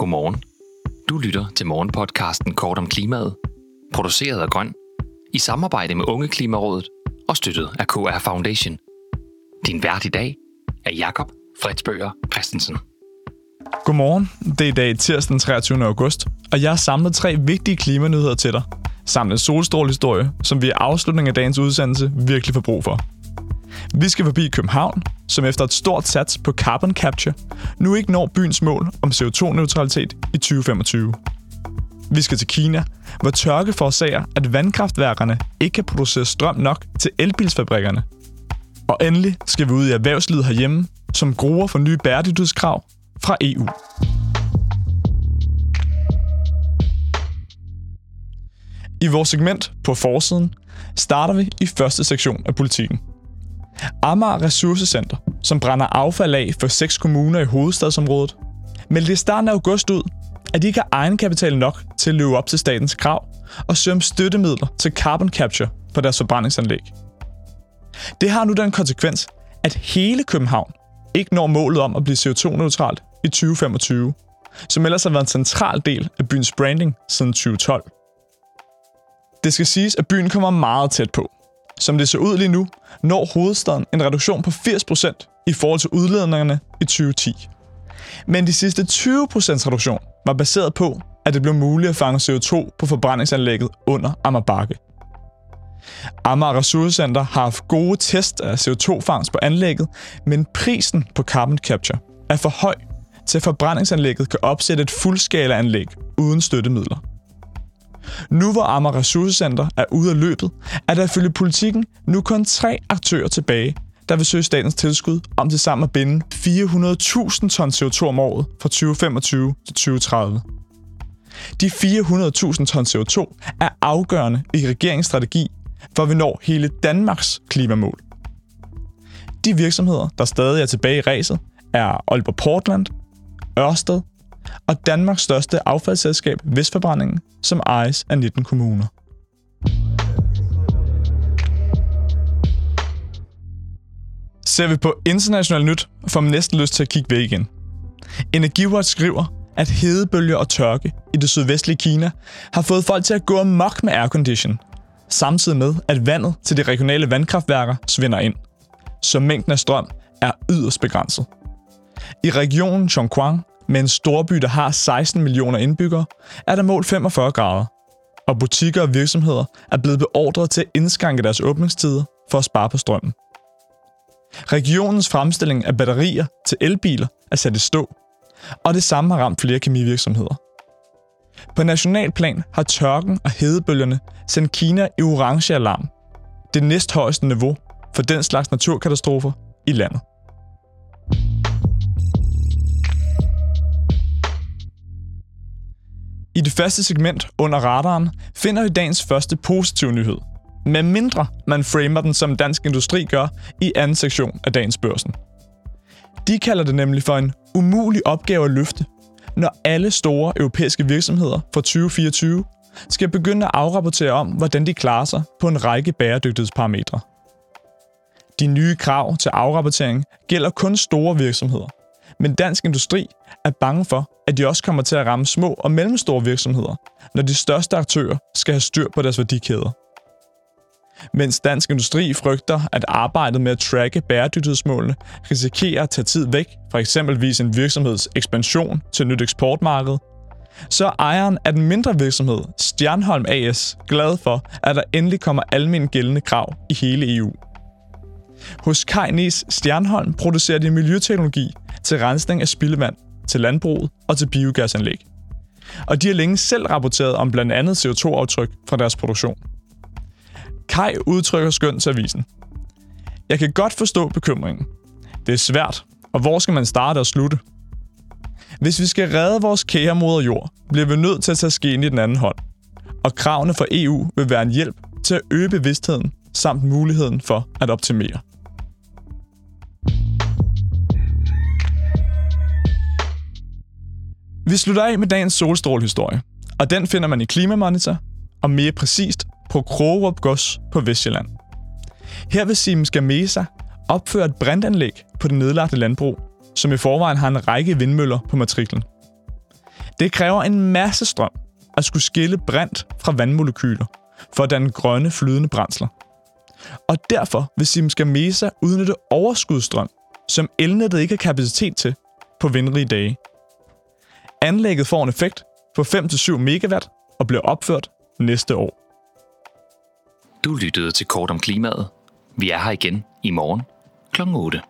Godmorgen. Du lytter til morgenpodcasten Kort om klimaet, produceret af Grøn, i samarbejde med Unge Klimarådet og støttet af KR Foundation. Din vært i dag er Jakob Fredsbøger Christensen. Godmorgen. Det er i dag tirsdag den 23. august, og jeg har samlet tre vigtige klimanyheder til dig, samt en solstrålehistorie, som vi i afslutningen af dagens udsendelse virkelig får brug for. Vi skal forbi København, som efter et stort sats på carbon capture, nu ikke når byens mål om CO2-neutralitet i 2025. Vi skal til Kina, hvor tørke forårsager, at vandkraftværkerne ikke kan producere strøm nok til elbilsfabrikkerne. Og endelig skal vi ud i erhvervslivet herhjemme, som gruer for nye bæredygtighedskrav fra EU. I vores segment på forsiden starter vi i første sektion af politikken. Amager Ressourcecenter, som brænder affald af for seks kommuner i hovedstadsområdet, meldte i starten af august ud, at de ikke har egenkapital nok til at leve op til statens krav og søge om støttemidler til carbon capture på deres forbrændingsanlæg. Det har nu den konsekvens, at hele København ikke når målet om at blive CO2-neutralt i 2025, som ellers har været en central del af byens branding siden 2012. Det skal siges, at byen kommer meget tæt på. Som det ser ud lige nu, når hovedstaden en reduktion på 80% i forhold til udledningerne i 2010. Men de sidste 20% reduktion var baseret på, at det blev muligt at fange CO2 på forbrændingsanlægget under Amagerbakke. Amager Ressourcecenter har haft gode test af CO2-fangst på anlægget, men prisen på carbon capture er for høj til at forbrændingsanlægget kan opsætte et fuldskala anlæg uden støttemidler. Nu hvor Amager Ressourcecenter er ude af løbet, er der ifølge politikken nu kun tre aktører tilbage, der vil søge statens tilskud om til sammen at binde 400.000 ton CO2 om året fra 2025 til 2030. De 400.000 ton CO2 er afgørende i regeringens strategi, for vi når hele Danmarks klimamål. De virksomheder, der stadig er tilbage i ræset, er Aalborg Portland, Ørsted og Danmarks største affaldsselskab Vestforbrændingen, som ejes af 19 kommuner. Ser vi på international nyt, får man næsten lyst til at kigge væk igen. Energiwatch skriver, at hedebølger og tørke i det sydvestlige Kina har fået folk til at gå amok med aircondition, samtidig med, at vandet til de regionale vandkraftværker svinder ind. Så mængden af strøm er yderst begrænset. I regionen Chongqing, med en storby, der har 16 millioner indbyggere, er der målt 45 grader. Og butikker og virksomheder er blevet beordret til at indskrænke deres åbningstider for at spare på strømmen. Regionens fremstilling af batterier til elbiler er sat i stå, og det samme har ramt flere kemivirksomheder. På nationalplan har tørken og hedebølgerne sendt Kina i orange alarm. Det næsthøjeste niveau for den slags naturkatastrofer i landet. I det første segment under radaren finder vi dagens første positive nyhed. Med mindre man framer den som dansk industri gør i anden sektion af dagens børsen. De kalder det nemlig for en umulig opgave at løfte, når alle store europæiske virksomheder fra 2024 skal begynde at afrapportere om, hvordan de klarer sig på en række bæredygtighedsparametre. De nye krav til afrapportering gælder kun store virksomheder, men dansk industri er bange for, at de også kommer til at ramme små og mellemstore virksomheder, når de største aktører skal have styr på deres værdikæder. Mens dansk industri frygter, at arbejdet med at tracke bæredygtighedsmålene risikerer at tage tid væk fra eksempelvis en virksomheds ekspansion til et nyt eksportmarked, så er ejeren af den mindre virksomhed, Stjernholm AS, glad for, at der endelig kommer almen gældende krav i hele EU. Hos Kajnes Stjernholm producerer de miljøteknologi til rensning af spildevand, til landbruget og til biogasanlæg. Og de har længe selv rapporteret om blandt andet CO2-aftryk fra deres produktion. Kai udtrykker skønt til avisen. Jeg kan godt forstå bekymringen. Det er svært, og hvor skal man starte og slutte? Hvis vi skal redde vores kære moder jord, bliver vi nødt til at tage skeen i den anden hånd. Og kravene fra EU vil være en hjælp til at øge bevidstheden samt muligheden for at optimere. Vi slutter af med dagens solstrålehistorie, og den finder man i Klimamonitor, og mere præcist på Krogerup Gods på Vestjylland. Her vil Siemens Gamesa opføre et brintanlæg på det nedlagte landbrug, som i forvejen har en række vindmøller på matriklen. Det kræver en masse strøm at skulle skille brint fra vandmolekyler for at danne grønne flydende brændsler. Og derfor vil Siemens Gamesa udnytte overskudsstrøm, som elnettet ikke har kapacitet til på vindrige dage. Anlægget får en effekt på 5-7 megawatt og bliver opført næste år. Du lyttede til Kort om klimaet. Vi er her igen i morgen kl. 8.